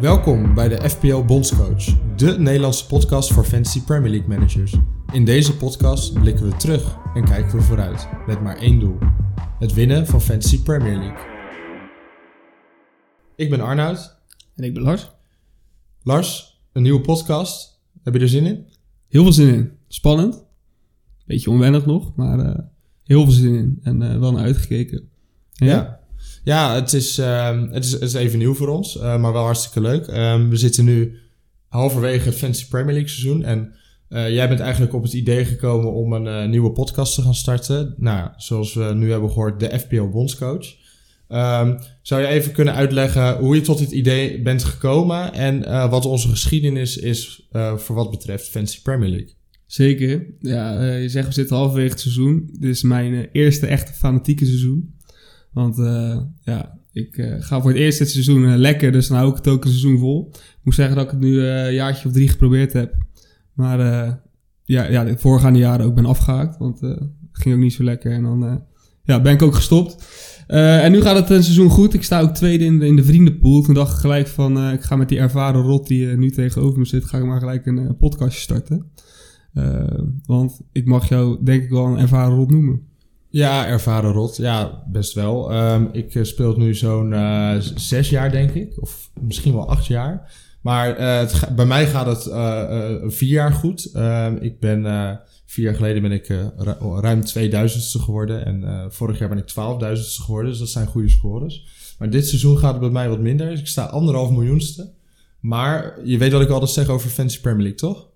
Welkom bij de FPL Bondscoach, de Nederlandse podcast voor Fantasy Premier League managers. In deze podcast blikken we terug en kijken we vooruit, met maar één doel: het winnen van Fantasy Premier League. Ik ben Arnoud. En ik ben Lars. Lars, een nieuwe podcast. Heb je er zin in? Heel veel zin in. Spannend. Beetje onwennig nog, maar uh, heel veel zin in. En uh, wel naar uitgekeken. Ja. ja. Ja, het is, uh, het is, het is even nieuw voor ons, uh, maar wel hartstikke leuk. Um, we zitten nu halverwege het Fantasy Premier League seizoen. En uh, jij bent eigenlijk op het idee gekomen om een nieuwe podcast te gaan starten. Nou, zoals we nu hebben gehoord, de FPL Bondscoach. Um, zou je even kunnen uitleggen hoe je tot dit idee bent gekomen en wat onze geschiedenis is voor wat betreft Fantasy Premier League? Zeker. Ja, je zegt we zitten halverwege het seizoen. Dit is mijn eerste echte fanatieke seizoen. Want uh, ja, ik uh, ga voor het eerst dit seizoen uh, lekker, dus dan hou ik het ook een seizoen vol. Ik moet zeggen dat ik het nu een jaartje of drie geprobeerd heb. Maar ja, ja, de voorgaande jaren ook ben afgehaakt, want het ging ook niet zo lekker. En dan ja, ben ik ook gestopt. en nu gaat het een seizoen goed. Ik sta ook tweede in de, in de vriendenpool. Toen dacht ik gelijk van, ik ga met die ervaren rot die nu tegenover me zit, ga ik maar gelijk een podcastje starten. want ik mag jou denk ik wel een ervaren rot noemen. Ja, ervaren rot. Ja, best wel. Um, ik uh, speel nu zo'n uh, zes jaar, denk ik. Of misschien wel acht jaar. Maar het bij mij gaat het vier jaar goed. Um, ik ben vier jaar geleden ben ik ruim 2000ste geworden. En vorig jaar ben ik 12.000ste geworden. Dus dat zijn goede scores. Maar dit seizoen gaat het bij mij wat minder. Dus ik sta anderhalf miljoenste. Maar je weet wat ik altijd zeg over Fantasy Premier League, toch?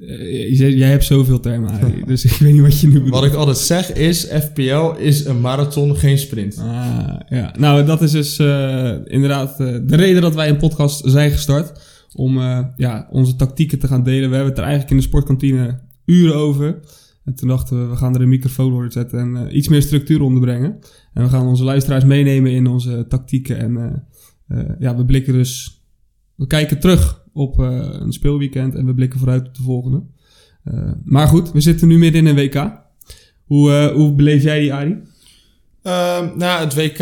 Uh, jij hebt zoveel termen, dus ik weet niet wat je nu bedoelt. Wat ik altijd zeg is, FPL is een marathon, geen sprint. Ah, ja. Nou, dat is dus uh, inderdaad uh, de reden dat wij een podcast zijn gestart. Om ja, onze tactieken te gaan delen. We hebben het er eigenlijk in de sportkantine uren over. En toen dachten we, we gaan er een microfoon onder zetten en iets meer structuur onderbrengen. En we gaan onze luisteraars meenemen in onze tactieken. En ja, we blikken dus, we kijken terug op uh, een speelweekend en we blikken vooruit op de volgende. Uh, maar goed, we zitten nu midden in een WK. Hoe, uh, hoe beleef jij die, Ari? Uh, nou, het WK,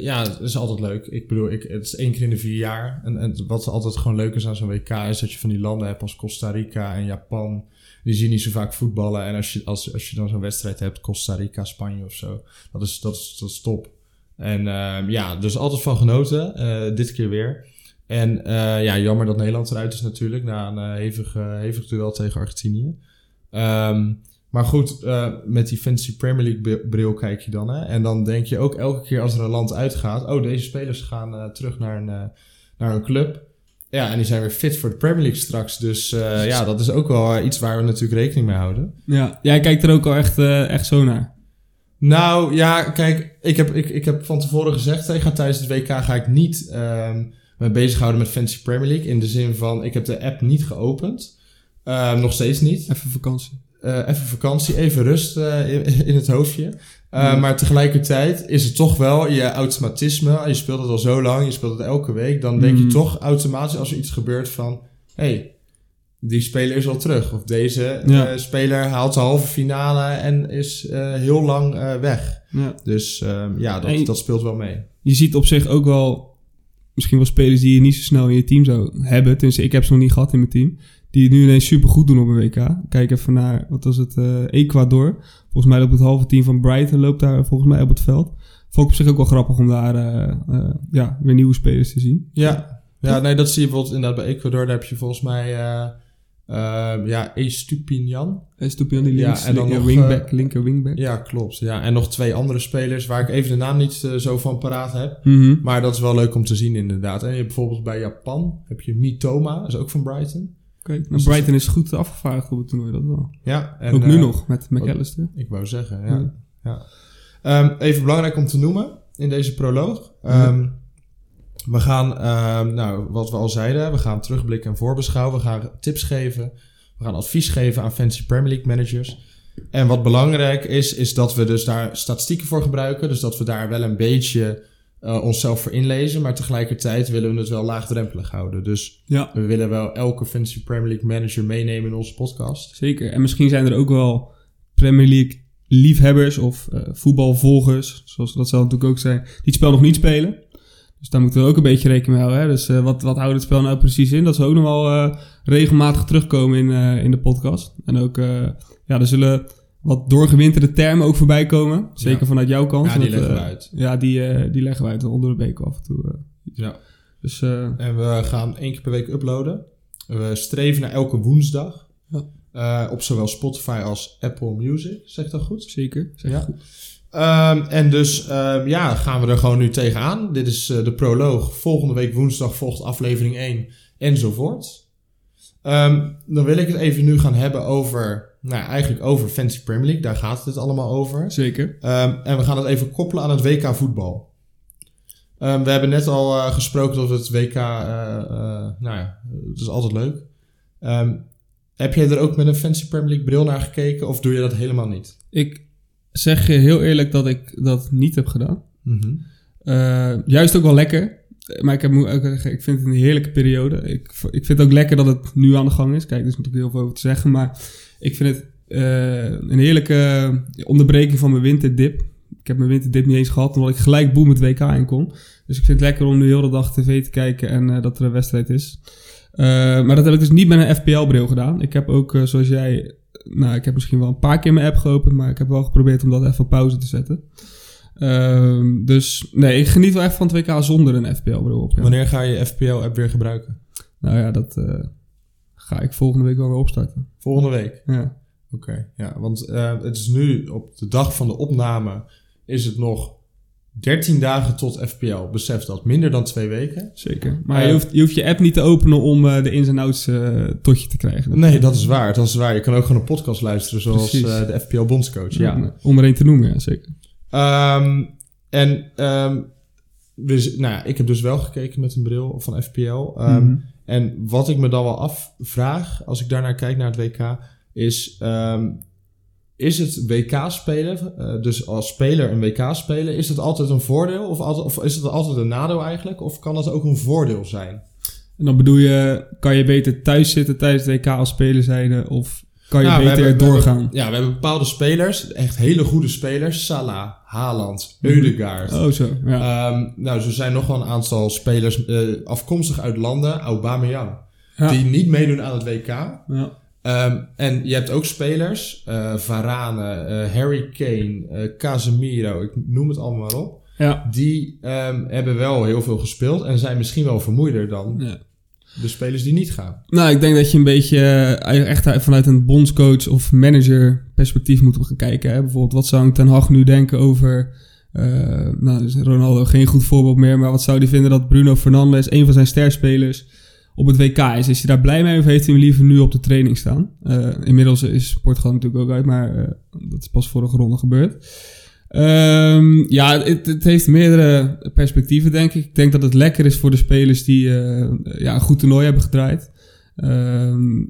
ja, is altijd leuk. Ik bedoel, ik, het is één keer in de vier jaar. En, en wat altijd gewoon leuk is aan zo'n WK, is dat je van die landen hebt als Costa Rica en Japan. Die zien niet zo vaak voetballen. En als je, als, als je dan zo'n wedstrijd hebt, Costa Rica, Spanje of zo, dat is, dat is, dat top. En ehm, ja, dus altijd van genoten. dit keer weer. En uh, ja, jammer dat Nederland eruit is natuurlijk na een uh, hevig, uh, hevig duel tegen Argentinië. Um, maar goed, met die Fantasy Premier League bril kijk je dan. Hè? En dan denk je ook elke keer als er een land uitgaat... oh, deze spelers gaan terug naar een, naar een club. Ja, en die zijn weer fit voor de Premier League straks. Dus ja, dat is ook wel iets waar we natuurlijk rekening mee houden. Ja, jij kijkt er ook al echt, echt zo naar. Nou ja, kijk, ik heb, ik, ik heb van tevoren gezegd... ga tijdens het WK ga ik niet... Um, me bezighouden met Fantasy Premier League. In de zin van, ik heb de app niet geopend. Uh, nog steeds niet. Even vakantie. Uh, even vakantie, even rust uh, in, in, het hoofdje. Ja. Maar tegelijkertijd is het toch wel je automatisme. Je speelt het al zo lang, je speelt het elke week. Dan denk je mm. toch automatisch als er iets gebeurt van... hey, die speler is al terug. Of deze ja. speler haalt de halve finale en is heel lang weg. Ja. Dus ehm, ja, dat, dat speelt wel mee. Je ziet op zich ook wel misschien wel spelers die je niet zo snel in je team zou hebben. Tenminste, ik heb ze nog niet gehad in mijn team. Die het nu ineens super goed doen op een WK. Kijk even naar, wat was het, uh, Ecuador. Volgens mij loopt het halve team van Brighton loopt daar volgens mij op het veld. Vond ik op zich ook wel grappig om daar uh, uh, ja, weer nieuwe spelers te zien. Ja, ja nee, dat zie je bijvoorbeeld inderdaad bij Ecuador. Daar heb je volgens mij ja, Estupinian. Estupinian, die links, ja, en dan nog, wingback, uh, linker wingback. Ja, klopt. Ja, en nog twee andere spelers waar ik even de naam niet uh, zo van paraat heb. Mm -hmm. Maar dat is wel leuk om te zien inderdaad. En je hebt bijvoorbeeld bij Japan heb je Mitoma, dat is ook van Brighton. Oké, okay. nou, Brighton is goed afgevaardigd op het toernooi, dat wel. Ja. En, ook nu nog, met McAllister. Ik wou zeggen, ja. ja. ja. Um, even belangrijk om te noemen in deze proloog. Um, we gaan, uh, nou, wat we al zeiden, we gaan terugblikken en voorbeschouwen. We gaan tips geven. We gaan advies geven aan Fantasy Premier League managers. En wat belangrijk is, is dat we dus daar statistieken voor gebruiken. Dus dat we daar wel een beetje uh, onszelf voor inlezen. Maar tegelijkertijd willen we het wel laagdrempelig houden. Dus ja. we willen wel elke Fantasy Premier League manager meenemen in onze podcast. Zeker. En misschien zijn er ook wel Premier League liefhebbers of uh, voetbalvolgers, zoals dat zou natuurlijk ook zijn, die het spel nog niet spelen. Dus daar moeten we ook een beetje rekening mee houden. Hè? Dus eh, wat, wat houdt het spel nou precies in? Dat zal ook nog wel eh, regelmatig terugkomen in, eh, in de podcast. En ook, ja, er zullen wat doorgewinterde termen ook voorbij komen. Zeker Ja. vanuit jouw kant. Ja, die Dat, leggen we uit. Ja, die, die leggen we uit onder de week af en toe. Ja. Dus En we gaan één keer per week uploaden. We streven naar elke woensdag. Ja. Op zowel Spotify als Apple Music. Zeg dat goed? zeker. Zeg Ja. goed. Ehm, en dus ehm, ja, gaan we er gewoon nu tegenaan. Dit is eh, de proloog. Volgende week woensdag volgt aflevering 1 enzovoort. Ehm, dan wil ik het even nu gaan hebben over, nou eigenlijk over Fantasy Premier League. Daar gaat het allemaal over. Zeker. Ehm, en we gaan het even koppelen aan het WK voetbal. Ehm, we hebben net al eh, gesproken dat het WK, eh, eh, nou ja, het is altijd leuk. Ehm, heb jij er ook met een Fantasy Premier League bril naar gekeken of doe je dat helemaal niet? Ik zeg je heel eerlijk dat ik dat niet heb gedaan. Eh, juist ook wel lekker. Maar ik, heb, ik vind het een heerlijke periode. Ik, ik vind het ook lekker dat het nu aan de gang is. Kijk, er is natuurlijk heel veel over te zeggen. Maar ik vind het eh, een heerlijke onderbreking van mijn winterdip. Ik heb mijn winterdip niet eens gehad, omdat ik gelijk boem het WK in kon. Dus ik vind het lekker om nu heel de dag tv te kijken en eh, dat er een wedstrijd is. Maar dat heb ik dus niet met een FPL-bril gedaan. Ik heb ook, zoals jij... Nou, ik heb misschien wel een paar keer mijn app geopend, maar ik heb wel geprobeerd om dat even op pauze te zetten. Ehm, dus nee, ik geniet wel echt van het WK zonder een FPL-bril op. ja. Wanneer ga je FPL-app weer gebruiken? Nou ja, dat eh, ga ik volgende week wel weer opstarten. Volgende week. Ja, Oké, ja, want eh, het is nu op de dag van de opname is het nog 13 dagen tot FPL. Besef dat, minder dan twee weken. zeker. Maar Eh, je, hoeft, je hoeft je app niet te openen om eh, de ins en outs eh, tot je te krijgen. Nee, dat is waar. Dat is waar. Je kan ook gewoon een podcast luisteren zoals de FPL bondscoach. Ja. Ja, om er een te noemen, ja, zeker. Ehm, en ehm, z- nou ja, ik heb dus wel gekeken met een bril van FPL. Ehm, Mhm. En wat ik me dan wel afvraag, als ik daarnaar kijk naar het WK, is... is het WK spelen, eh, dus als speler een WK spelen, is het altijd een voordeel of, altijd, of is het altijd een nadeel eigenlijk? Of kan dat ook een voordeel zijn? En dan bedoel je, kan je beter thuis zitten tijdens het WK als speler zijnde, of kan je Nou, beter hebben- we doorgaan? hebben- ja, we hebben bepaalde spelers, echt hele goede spelers. Salah, Haaland, Eudegaard. Oh, zo. Ja. Ehm, nou, zo zijn nog wel een aantal spelers eh, afkomstig uit landen, Aubameyang, Ja. die niet meedoen aan het WK. ja. Ehm, en je hebt ook spelers, eh Varane, eh, Harry Kane, eh, Casemiro, ik noem het allemaal maar op. Ja. Die ehm, hebben wel heel veel gespeeld en zijn misschien wel vermoeider dan ja. de spelers die niet gaan. Nou, ik denk dat je een beetje echt vanuit een bondscoach of manager perspectief moet gaan kijken. Hè? Bijvoorbeeld, wat zou Ten Hag nu denken over... nou, dus Ronaldo geen goed voorbeeld meer, maar wat zou hij vinden dat Bruno Fernandes, een van zijn sterspelers, op het WK is? Is hij daar blij mee of heeft hij hem liever nu op de training staan? Eh, inmiddels is Portugal natuurlijk ook uit, maar eh, dat is pas vorige ronde gebeurd. Ehm, ja, het, heeft meerdere perspectieven, denk ik. Ik denk dat het lekker is voor de spelers die eh, ja, een goed toernooi hebben gedraaid. Ehm,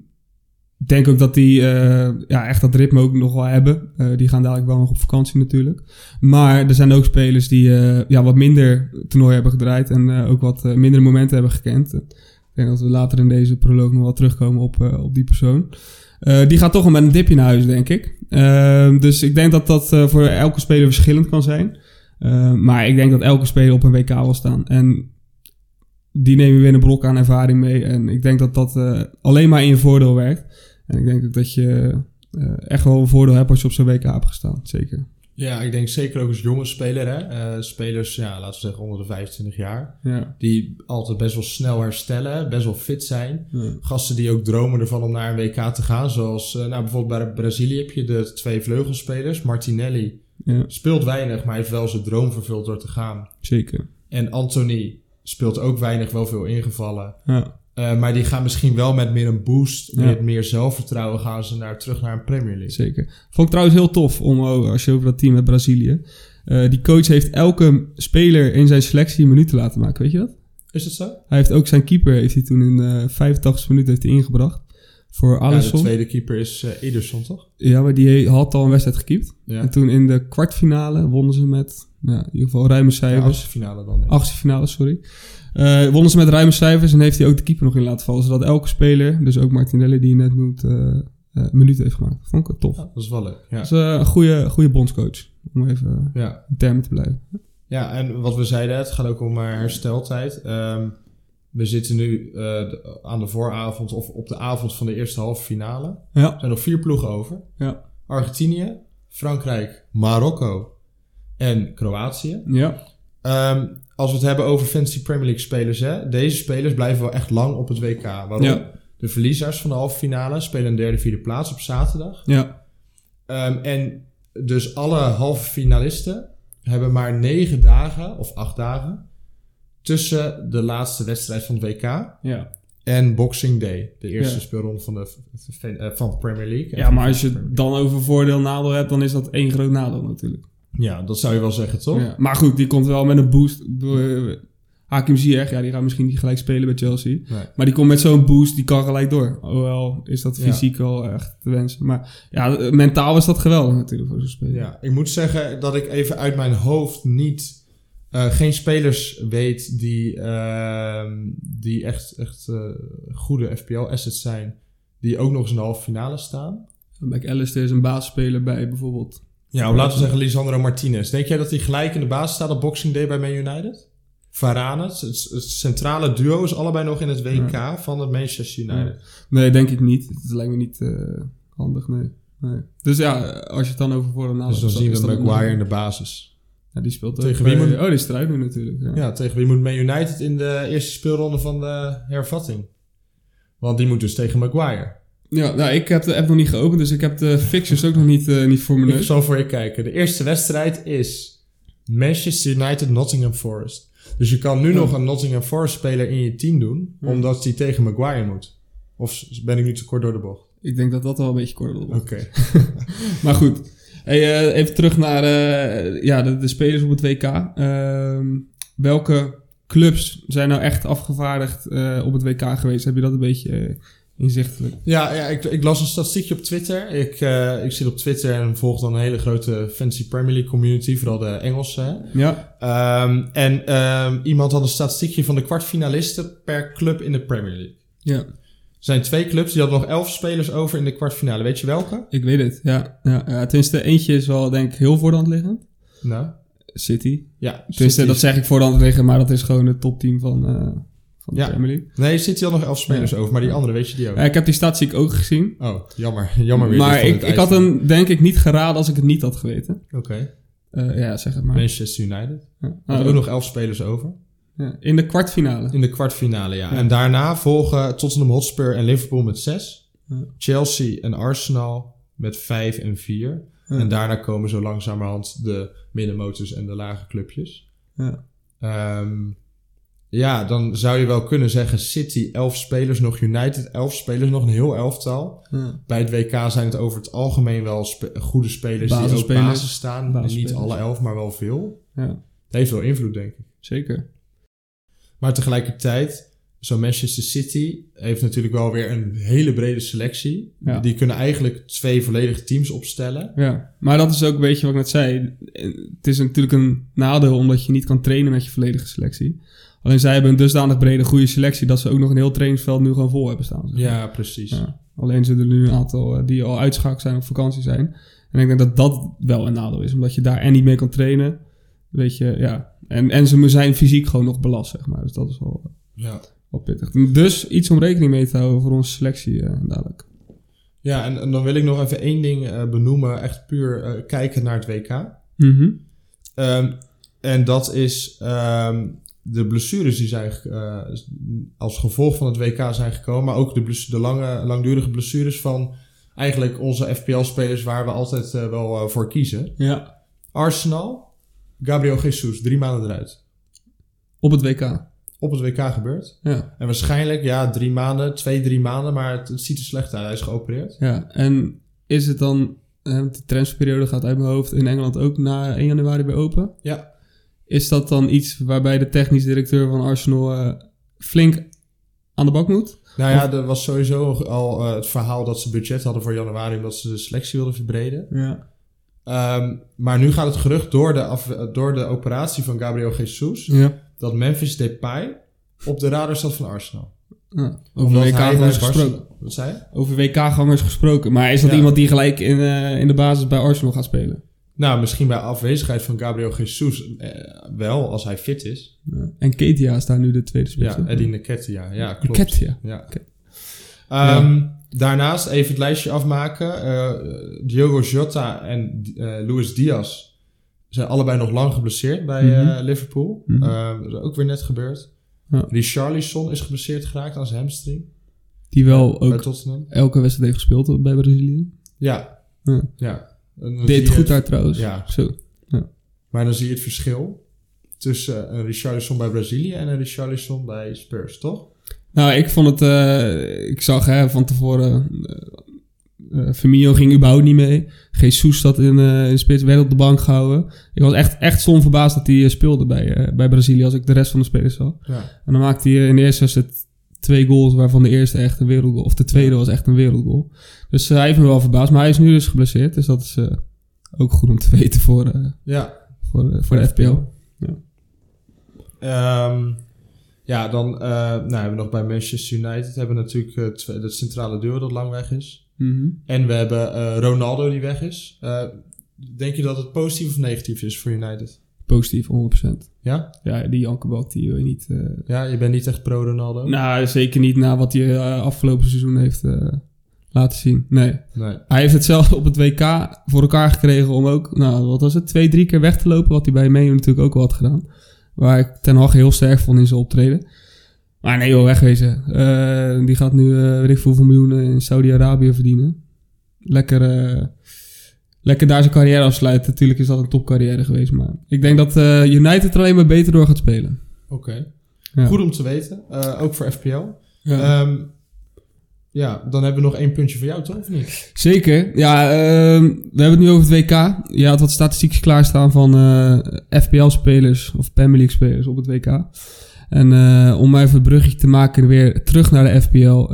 ik denk ook dat die ja, echt dat ritme ook nog wel hebben. Die gaan dadelijk wel nog op vakantie natuurlijk. Maar er zijn ook spelers die ja, wat minder toernooi hebben gedraaid. En ook wat mindere momenten hebben gekend. Denk dat we later in deze proloog nog wel terugkomen op, eh, op die persoon. Eh, die gaat toch wel met een dipje naar huis, denk ik. Ehm, dus ik denk dat dat eh, voor elke speler verschillend kan zijn. Ehm, maar ik denk dat elke speler op een WK wil staan. En die nemen weer een brok aan ervaring mee. En ik denk dat dat alleen maar in je voordeel werkt. En ik denk ook dat je echt wel een voordeel hebt als je op zo'n WK hebt gestaan. Zeker. Ja, ik denk zeker ook als jonge speler, hè. Eh, spelers, ja, laten we zeggen onder de 25 jaar. Ja. Die altijd best wel snel herstellen, best wel fit zijn. Ja. Gasten die ook dromen ervan om naar een WK te gaan. Zoals eh, nou, bijvoorbeeld bij Brazilië heb je de twee vleugelspelers. Martinelli ja, speelt weinig, maar heeft wel zijn droom vervuld door te gaan. zeker. En Anthony speelt ook weinig, wel veel ingevallen. Ja. Eh, maar die gaan misschien wel met meer een boost, Ja. met meer zelfvertrouwen gaan ze naar, terug naar een Premier League. Zeker. Vond ik trouwens heel tof om, oh, als je over dat team met Brazilië. eh, die coach heeft elke speler in zijn selectie een minuut te laten maken, weet je dat? Is dat zo? Hij heeft ook zijn keeper, heeft hij toen in de 85 minuten heeft hij ingebracht. Voor Ja, de Alisson. Ja, tweede keeper is eh, Ederson, toch? maar die had al een wedstrijd gekiept. Ja. En toen in de kwartfinale wonnen ze met, ja, in ieder geval ruime Ja, cijfers. achtste finale dan. Achtste finale, sorry. Eh, wonnen ze met ruime cijfers en heeft hij ook de keeper nog in laten vallen. Zodat elke speler, dus ook Martinelli die je net noemt, eh, minuten heeft gemaakt. Vond ik het tof. Ja, dat is wel leuk. Ja. Dat is een goede, goede bondscoach, om even Ja. in termen te blijven. Ja, en wat we zeiden, het gaat ook om hersteltijd. Ehm, we zitten nu aan de vooravond of op de avond van de eerste halve finale. Er Ja. zijn nog vier ploegen over. Ja. Argentinië, Frankrijk, Marokko en Kroatië. Ja. Ehm, als we het hebben over Fantasy Premier League spelers, hè, deze spelers blijven wel echt lang op het WK. Waarom? Ja. De verliezers van de halve finale spelen een derde, vierde plaats op zaterdag. Ja. Ehm, en dus alle halve finalisten hebben maar negen dagen of acht dagen tussen de laatste wedstrijd van het WK Ja. en Boxing Day, de eerste Ja. speelronde van de, van de Premier League. Ja, maar als je het dan over voordeel nadeel hebt, dan is dat één groot nadeel natuurlijk. Ja, dat zou je wel zeggen, toch? Ja. Maar goed, die komt wel met een boost. Hakim Ziyech, ja, die gaat misschien niet gelijk spelen bij Chelsea. Nee. Maar die komt met zo'n boost, die kan gelijk door. Hoewel is dat Ja. fysiek wel echt te wensen. Maar ja, mentaal is dat geweldig natuurlijk voor zo'n speler. Ja, ik moet zeggen dat ik even uit mijn hoofd niet, eh, geen spelers weet die, ehm, die echt, echt eh, goede FPL-assets zijn, die ook nog eens in de halve finale staan. McAllister is een basisspeler bij bijvoorbeeld. Ja, laten we zeggen Lisandro Martinez. Denk jij dat hij gelijk in de basis staat op Boxing Day bij Man United? Varane, het, centrale duo is allebei nog in het WK van het Manchester United. Nee, denk ik niet. Het lijkt me niet eh, handig, nee. nee. Dus ja, als je het dan over voor en nadeel Dus dan zien we dat Maguire in de basis. Ja, die speelt Tegen wie moet- Oh, die strijdt nu natuurlijk. Ja. Ja, tegen wie moet Man United in de eerste speelronde van de hervatting? Want die moet dus tegen Maguire. Ja, nou, ik heb de app nog niet geopend, dus ik heb de fixtures ook nog niet, eh, niet voor mijn Ik zal voor je kijken. De eerste wedstrijd is Manchester United Nottingham Forest. Dus je kan nu Oh. nog een Nottingham Forest speler in je team doen, Ja. omdat hij tegen Maguire moet. Of ben ik nu te kort door de bocht? Ik denk dat dat wel een beetje kort wordt. Oké. Maar goed, hey, eh, even terug naar eh, ja, de, de spelers op het WK. Ehm, welke clubs zijn nou echt afgevaardigd op het WK geweest? Heb je dat een beetje inzichtelijk? Ja, ja ik, ik las een statistiekje op Twitter. Ik, eh, ik zit op Twitter en volg dan een hele grote Fantasy Premier League community, vooral de Engelse. Ja, Ehm, en ehm, iemand had een statistiekje van de kwartfinalisten per club in de Premier League. ja, Er zijn twee clubs, die hadden nog elf spelers over in de kwartfinale. Weet je welke? ik weet het. Ja, ja, ja, tenminste, eentje is wel denk ik heel voor de hand liggend. Nou, City. ja. Tenminste, City dat zeg ik voor de hand liggen, maar dat is gewoon het topteam van, eh, van de Ja. Premier League. Nee, City had nog elf spelers Ja. over, maar die andere weet je die ook. Ja, ik heb die statistiek ook gezien. Oh, jammer. Jammer weer. maar ik, ik had hem denk ik niet geraden als ik het niet had geweten. Oké. Eh, ja, zeg het maar. Manchester United. Ja. Nou, ook nog elf spelers over. ja, in de kwartfinale. In de kwartfinale, ja. Ja. En daarna volgen Tottenham Hotspur en Liverpool met zes. Ja. Chelsea en Arsenal met vijf en vier. Ja. En daarna komen zo langzamerhand de middenmotors en de lage clubjes. Ja. Ehm, ja, dan zou je wel kunnen zeggen City 11 spelers, nog United 11 spelers, nog een heel elftal. Ja. Bij het WK zijn het over het algemeen wel spe- goede spelers die ook Basisspelers. basis staan. Basisspelers. Niet alle 11, maar wel veel. ja, Het heeft wel invloed, denk ik. zeker. Maar tegelijkertijd, zo'n Manchester City heeft natuurlijk wel weer een hele brede selectie. Ja. Die kunnen eigenlijk twee volledige teams opstellen. Ja, maar dat is ook een beetje wat ik net zei. Het is natuurlijk een nadeel omdat je niet kan trainen met je volledige selectie. Alleen zij hebben een dusdanig brede goede selectie dat ze ook nog een heel trainingsveld nu gewoon vol hebben staan. zeg maar. Ja, precies. Ja. Alleen zullen er nu een aantal eh, die al uitschakeld zijn op vakantie zijn. En ik denk dat dat wel een nadeel is, omdat je daar en niet mee kan trainen. Weet je, ja. En, en ze zijn fysiek gewoon nog belast, zeg maar. Dus dat is wel, Ja. wel pittig. Dus iets om rekening mee te houden voor onze selectie eh, dadelijk. Ja, en, en dan wil ik nog even één ding eh, benoemen. Echt puur eh, kijken naar het WK. Mhm. Ehm, en dat is ehm, de blessures die zijn eh, als gevolg van het WK zijn gekomen. Maar ook de, de lange, langdurige blessures van eigenlijk onze FPL-spelers waar we altijd eh, wel eh, voor kiezen. Ja. Arsenal, Gabriel Jesus, drie maanden eruit. Op het WK. Op het WK gebeurd. Ja. En waarschijnlijk, ja, drie maanden, twee, drie maanden, maar het, het ziet er slecht uit. Hij is geopereerd. Ja, en is het dan, de transferperiode gaat uit mijn hoofd in Engeland ook na 1 januari weer open? Ja. Is dat dan iets waarbij de technisch directeur van Arsenal eh, flink aan de bak moet? Nou ja, er was sowieso al eh, het verhaal dat ze budget hadden voor januari omdat ze de selectie wilden verbreden. Ja. Ehm, maar nu gaat het gerucht door de, af, door de operatie van Gabriel Jesus Ja. dat Memphis Depay op de radar staat van Arsenal. ja. Over WK-gangers gesproken. Wat zei? Over WK-gangers gesproken. Maar is dat Ja. iemand die gelijk in, eh, in de basis bij Arsenal gaat spelen? Nou, misschien bij afwezigheid van Gabriel Jesus eh, wel, als hij fit is. Ja. En Ketia is daar nu de tweede spits. Ja, hè? Eddie Nketiah. Ja, klopt. Ketia. Ja. Ehm, Daarnaast even het lijstje afmaken. Eh, Diogo Jota en eh, Luis Diaz zijn allebei nog lang geblesseerd bij eh, Mhm. Liverpool. Mhm. Eh, dat is ook weer net gebeurd. Ja. Richarlison is geblesseerd geraakt aan zijn hamstring Die wel ook elke wedstrijd heeft gespeeld bij Brazilië. Ja, Ja. Ja. Deed je- goed daar trouwens. Ja. Zo. Maar dan zie je het verschil tussen een Richarlison bij Brazilië en een Richarlison bij Spurs, toch? Nou, ik vond het... eh, ik zag hè, van tevoren... eh, Firmino ging überhaupt niet mee. Jesus zat in, in spits, werd op de bank gehouden. Ik was echt, echt stom verbaasd dat hij speelde bij, bij Brazilië... als ik de rest van de spelers zag. Ja. En dan maakte hij in de eerste wedstrijd twee goals... waarvan de eerste echt een wereldgoal... of de tweede was echt een wereldgoal. Dus eh, hij heeft me wel verbaasd. Maar hij is nu dus geblesseerd. Dus dat is eh, ook goed om te weten voor, eh, Ja, voor, voor de FPL. Ehm, ja, dan nou, hebben we nog bij Manchester United hebben we natuurlijk het centrale duo dat lang weg is. Mhm. En we hebben Ronaldo die weg is. Denk je dat het positief of negatief is voor United? Positief, 100%. Ja? Ja, die Jankebak, die wil je niet... eh, Ja, je bent niet echt pro-Ronaldo? Nou, zeker niet na wat hij eh, afgelopen seizoen heeft eh, laten zien. Nee. Nee. Hij heeft het zelf op het WK voor elkaar gekregen om ook, nou, wat was het, twee, drie keer weg te lopen. Wat hij bij Menu natuurlijk ook al had gedaan. Waar ik Ten Hag heel sterk vond in zijn optreden. Maar nee joh, wegwezen. Die gaat nu, weet ik veel hoeveel miljoenen in Saudi-Arabië verdienen. Lekker, lekker daar zijn carrière afsluiten. Natuurlijk is dat een topcarrière geweest. Maar ik denk dat eh, United er alleen maar beter door gaat spelen. Oké. Ja. Goed om te weten. Eh, ook voor FPL. Ja. Ehm, ja, dan hebben we nog één puntje voor jou, toch? Of niet? Zeker. Ja, ehm, we hebben het nu over het WK. Je had wat statistiekjes klaarstaan van eh, FPL-spelers of Premier League-spelers op het WK. En om even een bruggetje te maken weer terug naar de FPL...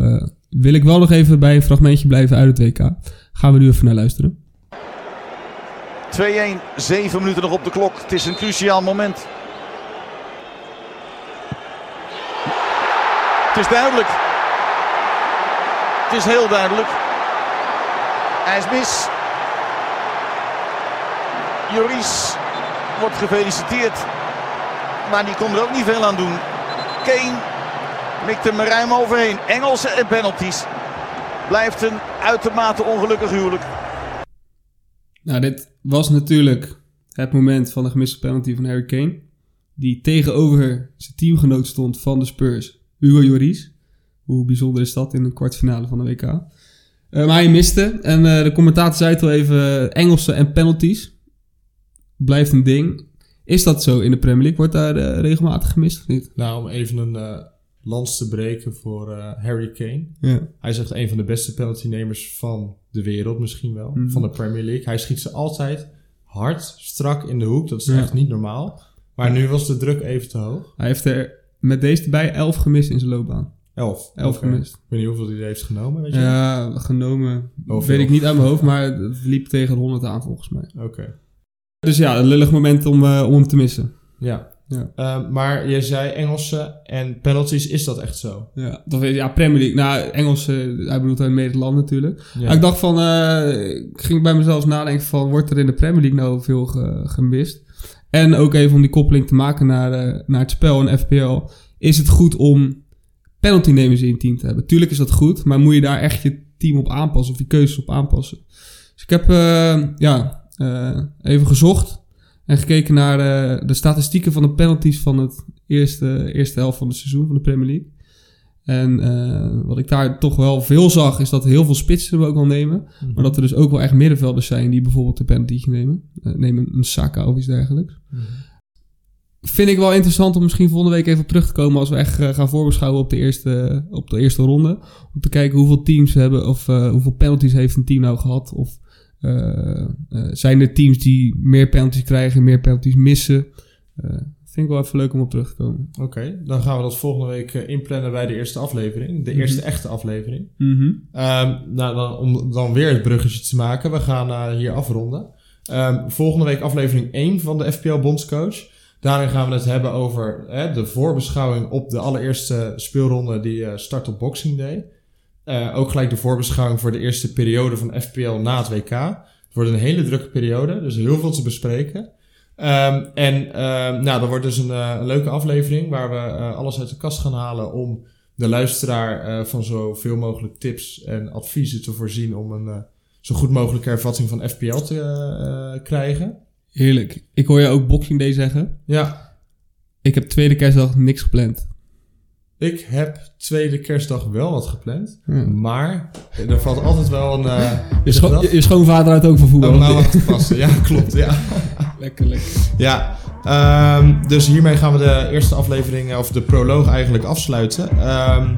wil ik wel nog even bij een fragmentje blijven uit het WK. Gaan we nu even naar luisteren. 2-1, 7 minuten nog op de klok. Het is een cruciaal moment. Het is duidelijk. Het is heel duidelijk. Hij is mis. Joris wordt gefeliciteerd. Maar die kon er ook niet veel aan doen. Kane mikt hem ruim overheen. Engelsen en penalties. Blijft een uitermate ongelukkig huwelijk. Nou, dit was natuurlijk het moment van de gemiste penalty van Harry Kane. Die tegenover zijn teamgenoot stond van de Spurs, Hugo Lloris. Hoe bijzonder is dat in een kwartfinale van de WK? Eh, maar hij miste. En eh, de commentator zei het al even, Engelsen en penalties. Blijft een ding. Is dat zo in de Premier League? Wordt daar eh, regelmatig gemist of niet? Nou, om even een lans te breken voor eh, Harry Kane. Ja. Hij is echt een van de beste penaltynemers van de wereld misschien wel. Mhm. Van de Premier League. Hij schiet ze altijd hard, strak in de hoek. Dat is Ja. echt niet normaal. Maar nu was de druk even te hoog. Hij heeft er met deze erbij elf gemist in zijn loopbaan. Elf. Elf gemist. Ik weet niet hoeveel hij er heeft genomen, weet je? Ja, genomen. Weet ik niet uit mijn hoofd, maar het liep tegen de 100 aan volgens mij. Oké. Dus ja, een lullig moment om, eh, om hem te missen. Ja. Ja. Eh, maar jij zei Engelse en penalties, is dat echt zo? Ja, dat weet, ja Premier League. Nou, Engels, eh, hij bedoelt uit Nederland natuurlijk. Ja. Maar ik dacht van, eh, ik ging bij mezelf nadenken van, wordt er in de Premier League nou veel ge- gemist? En ook even om die koppeling te maken naar, eh, naar het spel en FPL. Is het goed om penaltynemers in je team te hebben? Tuurlijk is dat goed, maar moet je daar echt je team op aanpassen of je keuzes op aanpassen? Dus ik heb eh, ja, even gezocht en gekeken naar eh, de statistieken van de penalties van het eerste, eerste helft van het seizoen van de Premier League. En eh, wat ik daar toch wel veel zag, is dat heel veel spitsen we ook wel nemen. Mhm. Maar dat er dus ook wel echt middenvelders zijn die bijvoorbeeld de penalty nemen. Eh, neem een, Saka of iets dergelijks. Mhm. Vind ik wel interessant om misschien volgende week even op terug te komen als we echt gaan voorbeschouwen op de eerste, op de eerste ronde. Om te kijken hoeveel teams hebben of hoeveel penalties heeft een team nou gehad. Of zijn er teams die meer penalties krijgen, meer penalties missen. Eh, vind ik wel even leuk om op terug te komen. Oké, dan gaan we dat volgende week eh, inplannen bij de eerste aflevering. De Mhm. eerste echte aflevering. Ehm, nou, dan, om dan weer het bruggetje te maken. We gaan eh, hier afronden. Ehm, volgende week aflevering 1 van de FPL Bondscoach. Daarin gaan we het hebben over hè, de voorbeschouwing op de allereerste speelronde die eh, start op Boxing Day. Eh, ook gelijk de voorbeschouwing voor de eerste periode van FPL na het WK. Het wordt een hele drukke periode, dus heel veel te bespreken. Ehm, en ehm, nou, dat wordt dus een, eh, een leuke aflevering waar we eh, alles uit de kast gaan halen om de luisteraar eh, van zoveel mogelijk tips en adviezen te voorzien om een zo goed mogelijke ervatting van FPL te krijgen. Heerlijk. Ik hoor je ook Boxing Day zeggen. Ja, Ik heb tweede kerstdag niks gepland. Ik heb tweede kerstdag wel wat gepland, Hmm. maar er valt altijd wel een... eh, Je, scho- je, je schoonvader houdt ook van voetbal. Aan te passen. Ja, klopt. Ja. lekker, lekker. Ja, ehm, dus hiermee gaan we de eerste aflevering, of de proloog eigenlijk afsluiten. Ehm,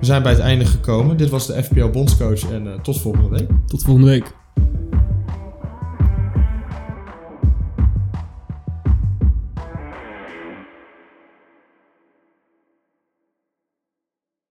we zijn bij het einde gekomen. Dit was de FPL Bondscoach en eh, tot volgende week. Tot volgende week.